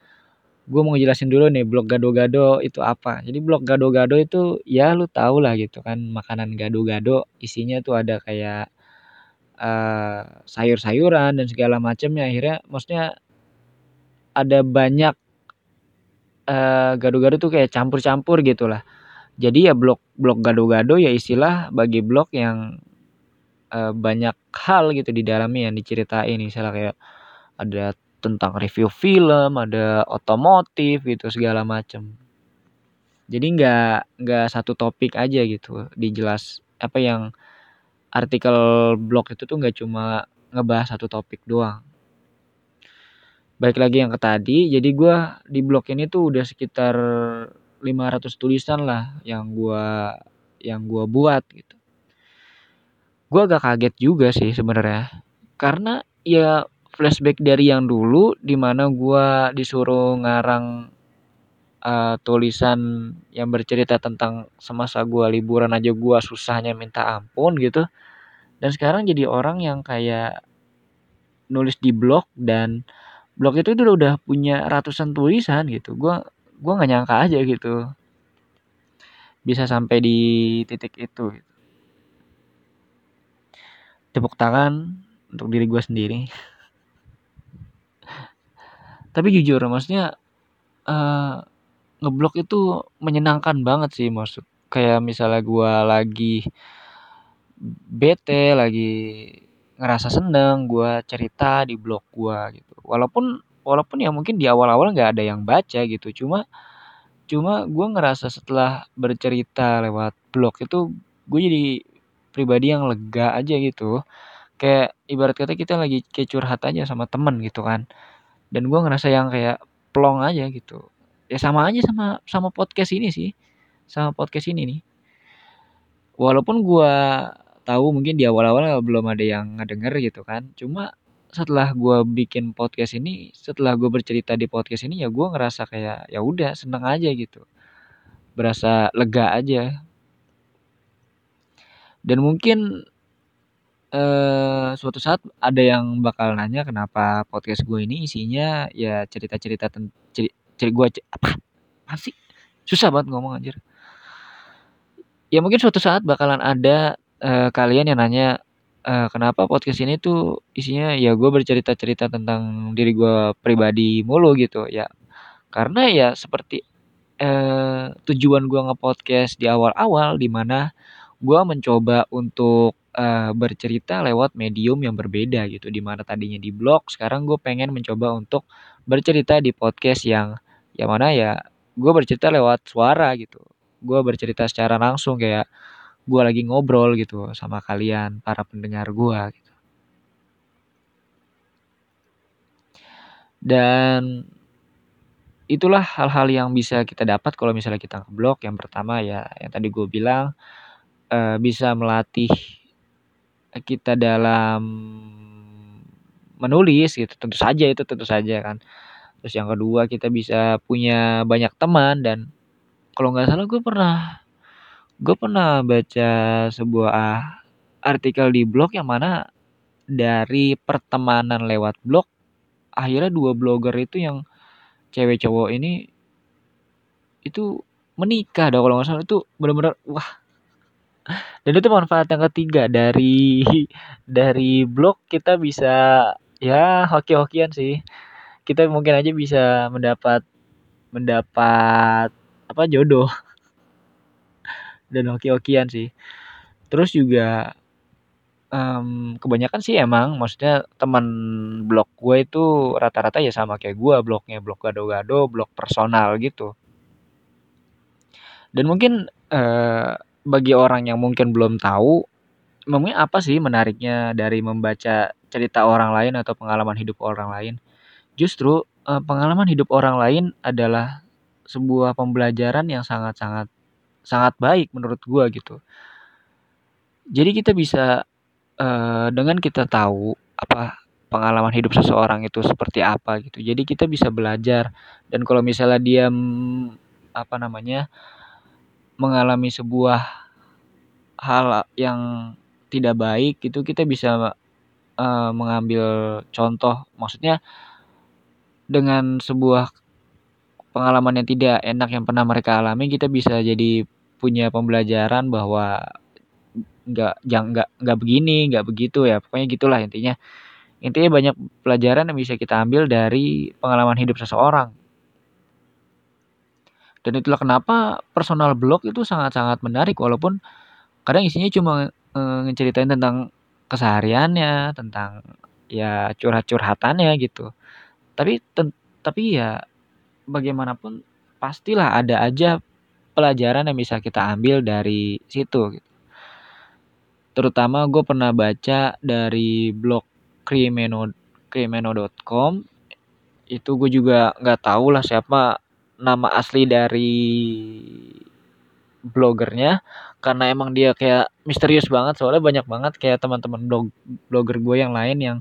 gue mau ngejelasin dulu nih blog gado-gado itu apa. Jadi blog gado-gado itu ya lu tau lah gitu kan makanan gado-gado isinya tuh ada kayak uh, sayur-sayuran dan segala macamnya akhirnya maksudnya ada banyak uh, gado-gado tuh kayak campur-campur gitu lah jadi ya blog blog gado-gado ya istilah bagi blog yang uh, banyak hal gitu di dalamnya yang diceritain misalnya kayak ada tentang review film ada otomotif gitu segala macam jadi nggak nggak satu topik aja gitu dijelas apa yang artikel blog itu tuh nggak cuma ngebahas satu topik doang. Baik lagi yang ke tadi, jadi gue di blog ini tuh udah sekitar 500 tulisan lah yang gue yang gua buat gitu. Gue agak kaget juga sih sebenarnya, karena ya flashback dari yang dulu di mana gue disuruh ngarang uh, tulisan yang bercerita tentang semasa gue liburan aja gue susahnya minta ampun gitu. Dan sekarang jadi orang yang kayak nulis di blog dan blog itu udah udah punya ratusan tulisan gitu. Gua gua nggak nyangka aja gitu. Bisa sampai di titik itu gitu. tepuk tangan untuk diri gue sendiri. [LAUGHS] Tapi jujur maksudnya uh, ngeblok itu menyenangkan banget sih maksud. Kayak misalnya gue lagi bete lagi ngerasa seneng gue cerita di blog gue gitu. Walaupun walaupun ya mungkin di awal-awal nggak ada yang baca gitu. Cuma cuma gue ngerasa setelah bercerita lewat blog itu gue jadi pribadi yang lega aja gitu. Kayak ibarat kata kita lagi kayak aja sama temen gitu kan. Dan gue ngerasa yang kayak plong aja gitu. Ya sama aja sama sama podcast ini sih. Sama podcast ini nih. Walaupun gue tahu mungkin di awal-awal belum ada yang ngedenger gitu kan. Cuma setelah gue bikin podcast ini setelah gue bercerita di podcast ini ya gue ngerasa kayak ya udah seneng aja gitu. Berasa lega aja. Dan mungkin eh, suatu saat ada yang bakal nanya kenapa podcast gue ini isinya ya cerita-cerita tentang ceri, ceri gue apa? Apa sih? Susah banget ngomong anjir. Ya mungkin suatu saat bakalan ada uh, kalian yang nanya, uh, kenapa podcast ini tuh isinya ya gue bercerita-cerita tentang diri gue pribadi mulu gitu ya. Karena ya seperti, uh, tujuan gue nge-podcast di awal-awal di mana gue mencoba untuk, uh, bercerita lewat medium yang berbeda gitu, di mana tadinya di blog sekarang gue pengen mencoba untuk bercerita di podcast yang yang mana ya gue bercerita lewat suara gitu. Gue bercerita secara langsung kayak gue lagi ngobrol gitu sama kalian para pendengar gue gitu. Dan itulah hal-hal yang bisa kita dapat kalau misalnya kita ke blog. Yang pertama ya yang tadi gue bilang uh, bisa melatih kita dalam menulis gitu. Tentu saja itu tentu saja kan. Terus yang kedua kita bisa punya banyak teman dan kalau nggak salah gue pernah gue pernah baca sebuah artikel di blog yang mana dari pertemanan lewat blog akhirnya dua blogger itu yang cewek cowok ini itu menikah dah kalau nggak salah. Itu benar-benar wah. Dan itu manfaat yang ketiga. Dari dari blog kita bisa ya hoki-hokian sih. Kita mungkin aja bisa mendapat mendapat apa jodoh dan hoki-hokian sih. Terus juga um, kebanyakan sih emang maksudnya teman blog gue itu rata-rata ya sama kayak gue blognya blog gado-gado blog personal gitu. Dan mungkin uh, bagi orang yang mungkin belum tahu memangnya apa sih menariknya dari membaca cerita orang lain atau pengalaman hidup orang lain? Justru uh, pengalaman hidup orang lain adalah sebuah pembelajaran yang sangat-sangat sangat baik menurut gue gitu. Jadi kita bisa uh, dengan kita tahu apa pengalaman hidup seseorang itu seperti apa gitu. Jadi kita bisa belajar. Dan kalau misalnya dia apa namanya mengalami sebuah hal yang tidak baik gitu kita bisa uh, mengambil contoh. Maksudnya dengan sebuah pengalaman yang tidak enak yang pernah mereka alami kita bisa jadi punya pembelajaran bahwa nggak jangan nggak nggak begini nggak begitu ya. Pokoknya gitulah intinya. Intinya banyak pelajaran yang bisa kita ambil dari pengalaman hidup seseorang. Dan itulah kenapa personal blog itu sangat-sangat menarik walaupun kadang isinya cuma ngeceritain tentang kesehariannya tentang ya curhat-curhatannya gitu. Tapi tapi ya bagaimanapun pastilah ada aja pelajaran yang bisa kita ambil dari situ gitu. Terutama gue pernah baca dari blog krimeno krimeno.com itu gue juga nggak tahu lah siapa nama asli dari blogernya karena emang dia kayak misterius banget soalnya banyak banget kayak teman-teman blog blogger gue yang lain yang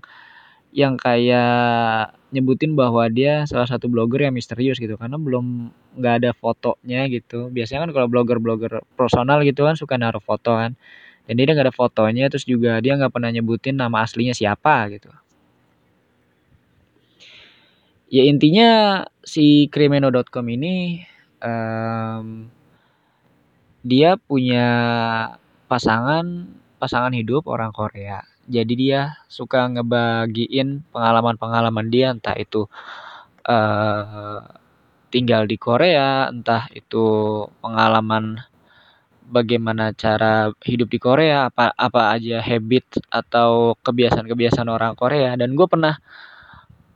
yang kayak nyebutin bahwa dia salah satu blogger yang misterius gitu karena belum nggak ada fotonya gitu. Biasanya kan kalau blogger-blogger personal gitu kan suka naruh foto kan. Dan dia nggak ada fotonya terus juga dia nggak pernah nyebutin nama aslinya siapa gitu. Ya intinya si krimeno.com ini um, dia punya pasangan pasangan hidup orang Korea jadi dia suka ngebagiin pengalaman-pengalaman dia entah itu uh, tinggal di Korea entah itu pengalaman bagaimana cara hidup di Korea apa apa aja habit atau kebiasaan-kebiasaan orang Korea. Dan gue pernah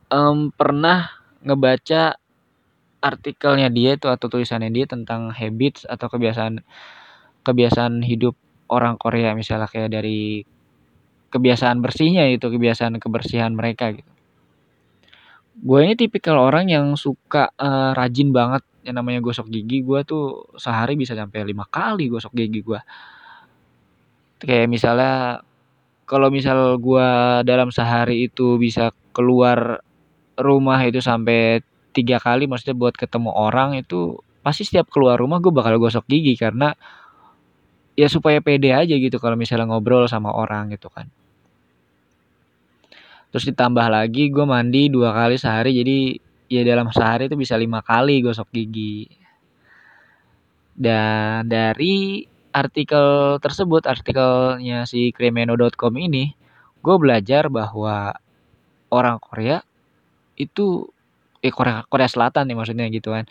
um, pernah ngebaca artikelnya dia itu atau tulisannya dia tentang habits atau kebiasaan kebiasaan hidup orang Korea. Misalnya kayak dari kebiasaan bersihnya itu kebiasaan kebersihan mereka gitu. Gue ini tipikal orang yang suka uh, rajin banget yang namanya gosok gigi gue tuh sehari bisa sampai lima kali gosok gigi gue kayak misalnya kalau misal gue dalam sehari itu bisa keluar rumah itu sampai tiga kali maksudnya buat ketemu orang itu pasti setiap keluar rumah gue bakal gosok gigi karena ya supaya pede aja gitu kalau misalnya ngobrol sama orang gitu kan terus ditambah lagi gue mandi dua kali sehari jadi ya dalam sehari itu bisa lima kali gosok gigi. Dan dari artikel tersebut artikelnya si kremeno.com ini gue belajar bahwa orang Korea itu eh Korea Korea Selatan nih maksudnya gitu kan.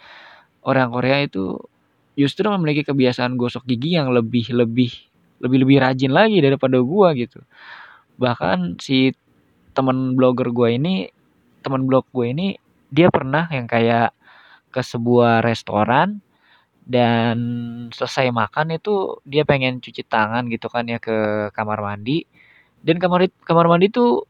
Orang Korea itu justru memiliki kebiasaan gosok gigi yang lebih lebih lebih lebih rajin lagi daripada gue gitu. Bahkan si teman blogger gue ini teman blog gue ini dia pernah yang kayak ke sebuah restoran dan selesai makan itu dia pengen cuci tangan gitu kan ya ke kamar mandi. Dan kamar kamar mandi itu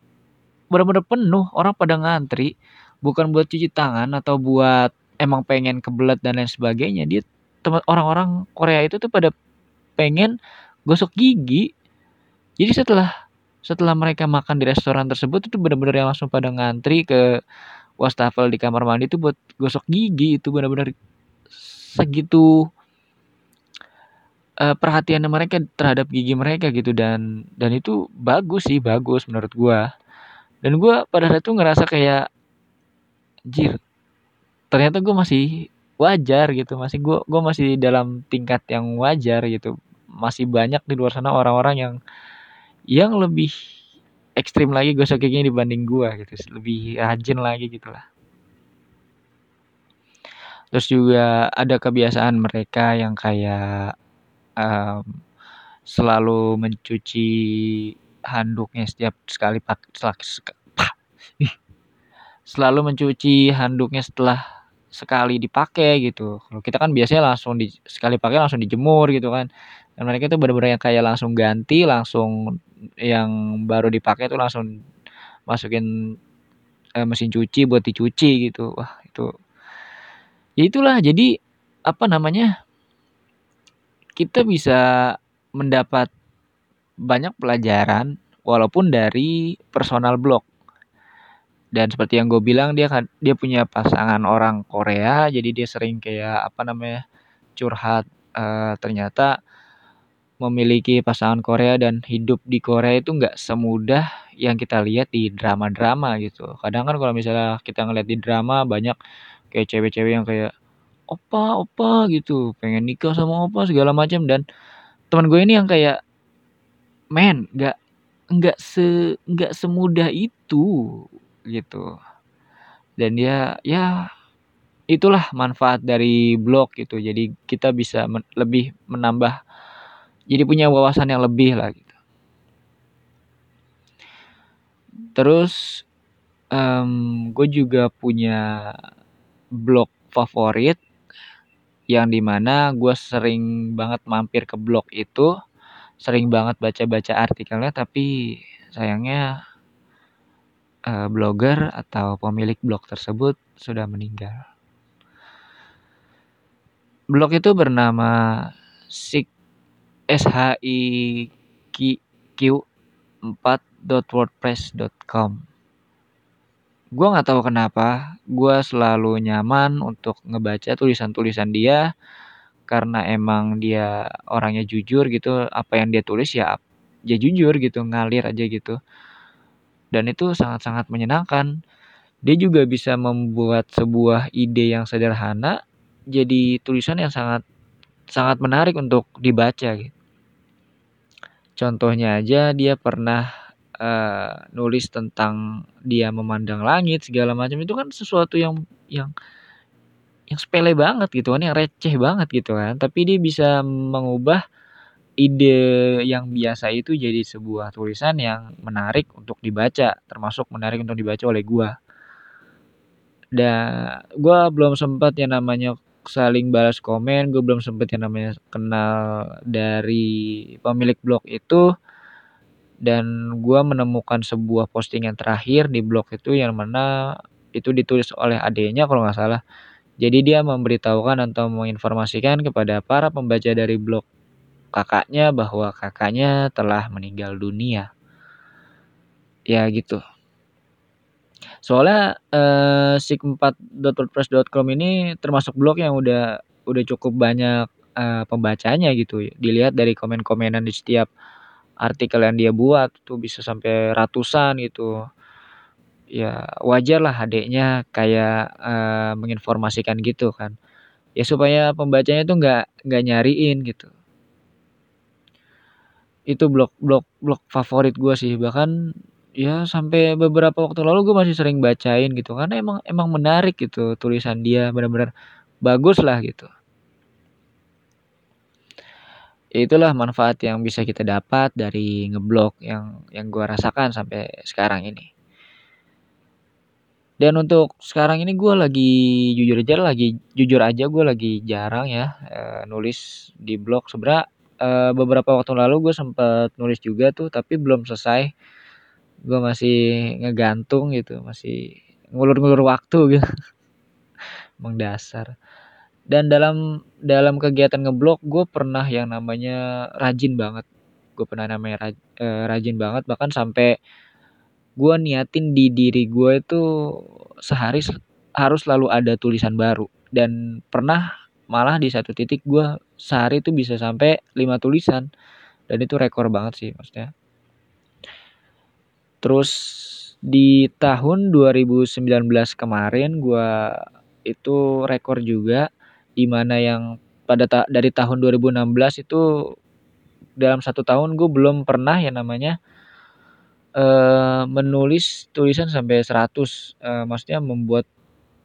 benar-benar penuh orang pada ngantri. Bukan buat cuci tangan atau buat emang pengen kebelet dan lain sebagainya. Dia teman orang-orang Korea itu tuh pada pengen gosok gigi. Jadi setelah setelah mereka makan di restoran tersebut itu benar-benar yang langsung pada ngantri ke wastafel di kamar mandi itu buat gosok gigi. Itu benar-benar segitu uh, perhatian mereka terhadap gigi mereka gitu. Dan dan itu bagus sih bagus menurut gua. Dan gua pada saat itu ngerasa kayak anjir ternyata gue masih wajar gitu. Masih gue gue masih dalam tingkat yang wajar gitu. Masih banyak di luar sana orang-orang yang yang lebih ekstrim lagi gosok giginya dibanding gue gitu. Lebih rajin lagi gitulah terus juga ada kebiasaan mereka yang kayak um, selalu mencuci handuknya setiap sekali pakai selalu mencuci handuknya setelah sekali dipakai gitu. Kalau kita kan biasanya langsung di sekali pakai langsung dijemur gitu kan dan mereka itu benar-benar yang kayak langsung ganti langsung yang baru dipakai itu langsung masukin eh, mesin cuci buat dicuci gitu. Wah itu ya itulah. Jadi apa namanya kita bisa mendapat banyak pelajaran walaupun dari personal blog. Dan seperti yang gue bilang dia kan dia punya pasangan orang Korea jadi dia sering kayak apa namanya curhat uh, ternyata memiliki pasangan Korea dan hidup di Korea itu nggak semudah yang kita lihat di drama-drama gitu. Kadang kan kalau misalnya kita ngeliat di drama banyak kayak cewek-cewek yang kayak opa opa gitu. Pengen nikah sama opa segala macam. Dan teman gue ini yang kayak men nggak nggak se nggak semudah itu gitu. Dan dia ya itulah manfaat dari blog gitu. Jadi kita bisa men lebih menambah jadi punya wawasan yang lebih lah gitu terus um, gue juga punya blog favorit yang di mana gue sering banget mampir ke blog itu sering banget baca-baca artikelnya tapi sayangnya uh, blogger atau pemilik blog tersebut sudah meninggal. Blog itu bernama sik s h i q q 4.wordpress.com gue nggak tahu kenapa gue selalu nyaman untuk ngebaca tulisan-tulisan dia karena emang dia orangnya jujur gitu apa yang dia tulis ya ya jujur gitu ngalir aja gitu. Dan itu sangat-sangat menyenangkan. Dia juga bisa membuat sebuah ide yang sederhana jadi tulisan yang sangat sangat menarik untuk dibaca gitu. Contohnya aja dia pernah uh, nulis tentang dia memandang langit segala macam itu kan sesuatu yang yang yang sepele banget gitu kan yang receh banget gitu kan. Tapi dia bisa mengubah ide yang biasa itu jadi sebuah tulisan yang menarik untuk dibaca termasuk menarik untuk dibaca oleh gua. Dan gua belum sempat yang namanya saling balas komen gue belum sempat yang namanya kenal dari pemilik blog itu dan gue menemukan sebuah postingan terakhir di blog itu yang mana itu ditulis oleh adiknya kalau nggak salah. Jadi dia memberitahukan atau menginformasikan kepada para pembaca dari blog kakaknya bahwa kakaknya telah meninggal dunia. Ya gitu. Soalnya eh, sik4.wordpress.com ini termasuk blog yang udah udah cukup banyak eh, pembacanya gitu. Dilihat dari komen-komenan di setiap artikel yang dia buat tuh bisa sampai ratusan gitu. Ya wajar lah adiknya kayak uh, menginformasikan gitu kan. Ya supaya pembacanya tuh nggak nggak nyariin gitu. Itu blog blog blog favorit gue sih. Bahkan ya sampai beberapa waktu lalu gue masih sering bacain gitu karena emang emang menarik gitu tulisan dia benar-benar bagus lah gitu. Itulah manfaat yang bisa kita dapat dari ngeblok yang yang gue rasakan sampai sekarang ini. Dan untuk sekarang ini gue lagi jujur aja lagi jujur aja gue lagi jarang ya e, nulis di blog. Sebenernya e, beberapa waktu lalu gue sempet nulis juga tuh tapi belum selesai gue masih ngegantung gitu masih ngulur-ngulur waktu gitu. [LAUGHS] Emang dasar. Dan dalam dalam kegiatan ngeblok gue pernah yang namanya rajin banget. Gue pernah namanya raj, eh, rajin banget bahkan sampai gue niatin di diri gue itu sehari harus selalu ada tulisan baru. Dan pernah malah di satu titik gue sehari itu bisa sampai lima tulisan. Dan itu rekor banget sih maksudnya terus di tahun 2019 kemarin gua itu rekor juga di mana yang pada ta dari tahun 2016 itu dalam satu tahun gue belum pernah yang namanya uh, menulis tulisan sampai 100 uh, maksudnya membuat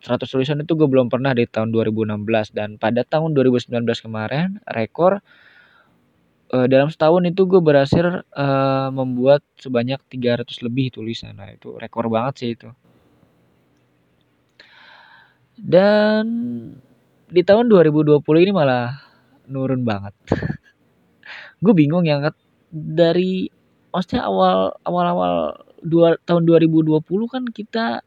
100 tulisan itu gue belum pernah di tahun 2016 dan pada tahun 2019 kemarin rekor uh, dalam setahun itu gue berhasil uh, membuat sebanyak 300 lebih tulisan. Nah, itu rekor banget sih itu. Dan di tahun 2020 ini malah nurun banget. [LAUGHS] gue bingung ya dari maksudnya awal awal-awal dua tahun 2020 kan kita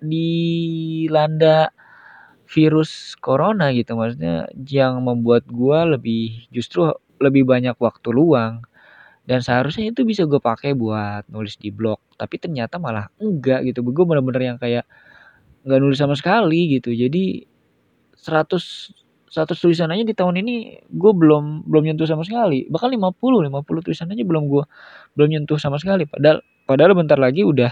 dilanda virus corona gitu maksudnya yang membuat gue lebih justru lebih banyak waktu luang. Dan seharusnya itu bisa gue pakai buat nulis di blog tapi ternyata malah enggak gitu. Gue bener-bener yang kayak nggak nulis sama sekali gitu. Jadi 100 100 tulisan aja di tahun ini gue belum belum nyentuh sama sekali. Bahkan 50 50 tulisan aja belum gue belum nyentuh sama sekali. Padahal padahal bentar lagi udah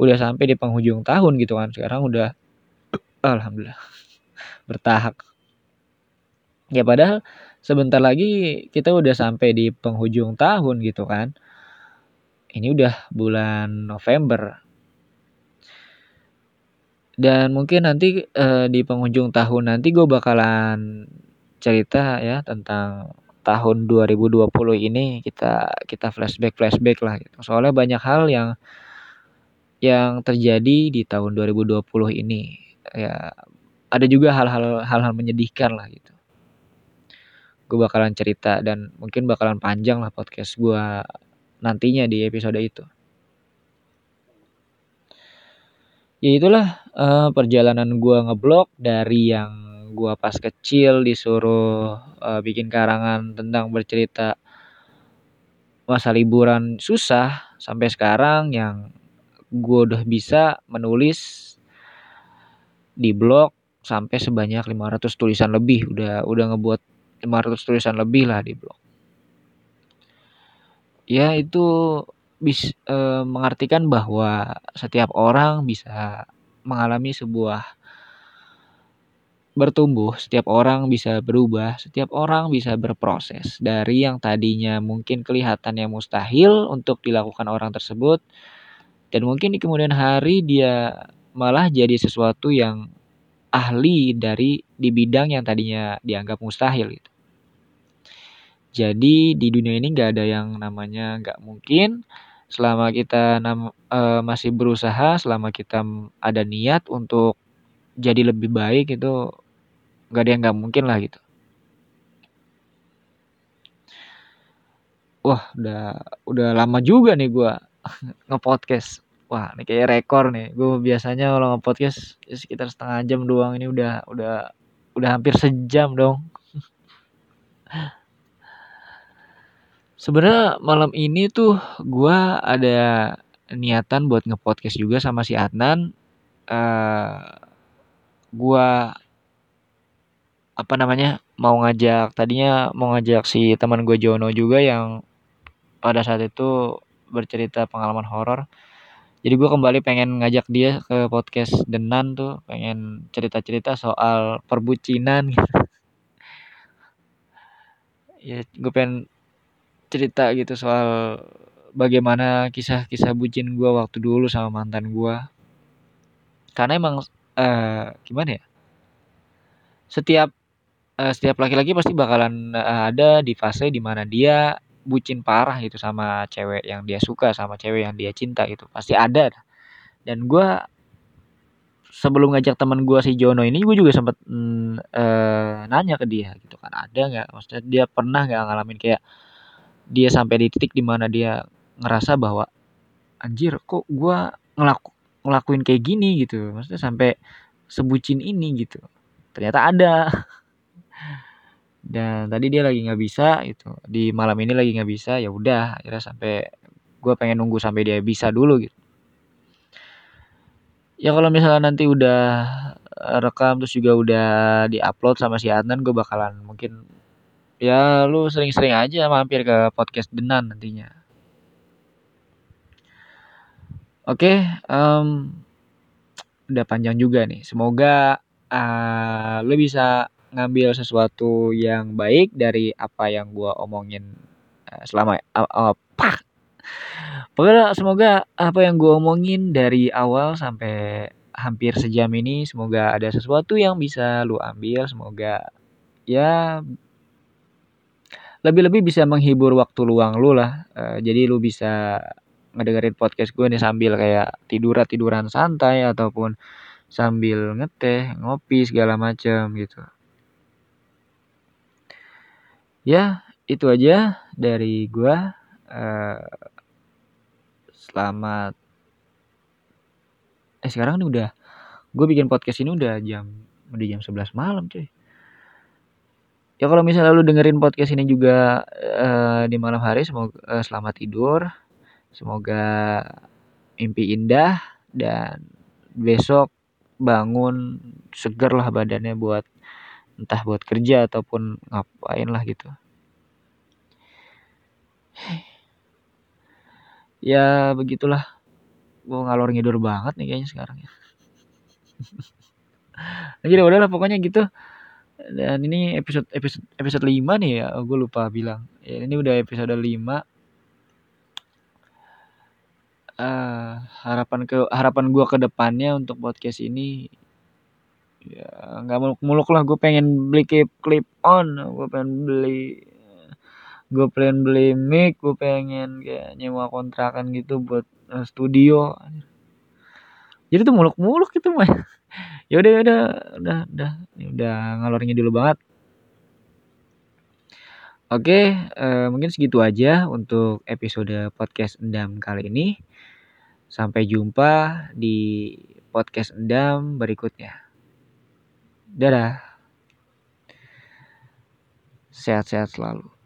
udah sampai di penghujung tahun gitu kan. Sekarang udah alhamdulillah [LAUGHS] bertahap. Ya padahal sebentar lagi kita udah sampai di penghujung tahun gitu kan. Ini udah bulan November. Dan mungkin nanti uh, di penghujung tahun nanti gue bakalan cerita ya tentang tahun 2020 ini kita kita flashback flashback lah gitu. Soalnya banyak hal yang yang terjadi di tahun 2020 ini ya ada juga hal-hal hal-hal menyedihkan lah gitu gue bakalan cerita dan mungkin bakalan panjang lah podcast gue nantinya di episode itu. Ya itulah uh, perjalanan gue ngeblok dari yang gue pas kecil disuruh uh, bikin karangan tentang bercerita masa liburan susah sampai sekarang yang gue udah bisa menulis di blog sampai sebanyak 500 tulisan lebih udah udah ngebuat 500 tulisan lebih lah di blog. Ya itu bis, e, mengartikan bahwa setiap orang bisa mengalami sebuah bertumbuh, setiap orang bisa berubah, setiap orang bisa berproses dari yang tadinya mungkin kelihatan yang mustahil untuk dilakukan orang tersebut dan mungkin di kemudian hari dia malah jadi sesuatu yang ahli dari di bidang yang tadinya dianggap mustahil gitu. Jadi di dunia ini nggak ada yang namanya nggak mungkin selama kita nam, e, masih berusaha, selama kita ada niat untuk jadi lebih baik itu nggak ada yang nggak mungkin lah gitu. Wah, udah udah lama juga nih gua [LAUGHS] ngepodcast. Wah, ini kayak rekor nih. Gue biasanya kalau ngepodcast ya sekitar setengah jam doang. Ini udah udah udah hampir sejam dong. [LAUGHS] Sebenarnya malam ini tuh gua ada niatan buat ngepodcast juga sama si Adnan. Uh, gua apa namanya mau ngajak tadinya mau ngajak si teman gue Jono juga yang pada saat itu bercerita pengalaman horor jadi gue kembali pengen ngajak dia ke podcast Denan tuh pengen cerita-cerita soal perbucinan gitu. Ya gue pengen cerita gitu soal bagaimana kisah-kisah bucin gue waktu dulu sama mantan gue karena emang uh, gimana ya? Setiap uh, setiap laki-laki pasti bakalan uh, ada di fase di mana dia bucin parah gitu sama cewek yang dia suka sama cewek yang dia cinta gitu. Pasti ada dan gue sebelum ngajak teman gue si Jono ini gue juga sempet mm, uh, nanya ke dia gitu kan. Ada nggak? Maksudnya dia pernah nggak ngalamin kayak dia sampai di titik di mana dia ngerasa bahwa anjir kok gue ngelaku ngelakuin kayak gini gitu? Maksudnya sampai sebucin ini gitu. Ternyata ada [LAUGHS] dan tadi dia lagi nggak bisa itu di malam ini lagi nggak bisa ya udah akhirnya sampai gue pengen nunggu sampai dia bisa dulu gitu. Ya kalau misalnya nanti udah eh, rekam terus juga udah diupload sama si Adnan gue bakalan mungkin ya lu sering-sering aja mampir ke podcast Denan nantinya. Oke, um, udah panjang juga nih. Semoga uh, lo bisa ngambil sesuatu yang baik dari apa yang gue omongin uh, selama uh, uh, pak. Pokoknya semoga apa yang gue omongin dari awal sampai hampir sejam ini semoga ada sesuatu yang bisa lu ambil semoga ya lebih-lebih bisa menghibur waktu luang lu lah uh, jadi lu bisa ngedengerin podcast gue nih sambil kayak tiduran tiduran santai ataupun sambil ngeteh ngopi segala macam gitu ya itu aja dari gue uh, selamat eh sekarang nih udah gue bikin podcast ini udah jam udah jam 11 malam cuy. Ya kalau misalnya lu dengerin podcast ini juga uh, di malam hari semoga uh, selamat tidur. Semoga mimpi indah dan besok bangun seger lah badannya buat entah buat kerja ataupun ngapain lah gitu. [SIGHS] Ya begitulah. Gue ngalor ngidur banget nih kayaknya sekarang ya. [LAUGHS] Jadi udahlah pokoknya gitu. Dan ini episode episode episode 5 nih ya, gue lupa bilang. Ya, ini udah episode 5 uh, harapan ke harapan gue ke depannya untuk podcast ini ya nggak muluk-muluk lah. Gue pengen beli clip clip on. Gue pengen beli gue pengen beli mic. Gue pengen kayak nyewa kontrakan gitu buat uh, studio. Jadi tuh muluk-muluk gitu mah [LAUGHS] ya udah ya udah udah udah. Udah ngalornya dulu banget. Oke, uh, mungkin segitu aja untuk episode podcast Endam kali ini. Sampai jumpa di podcast Endam berikutnya. Dadah. Sehat-sehat selalu.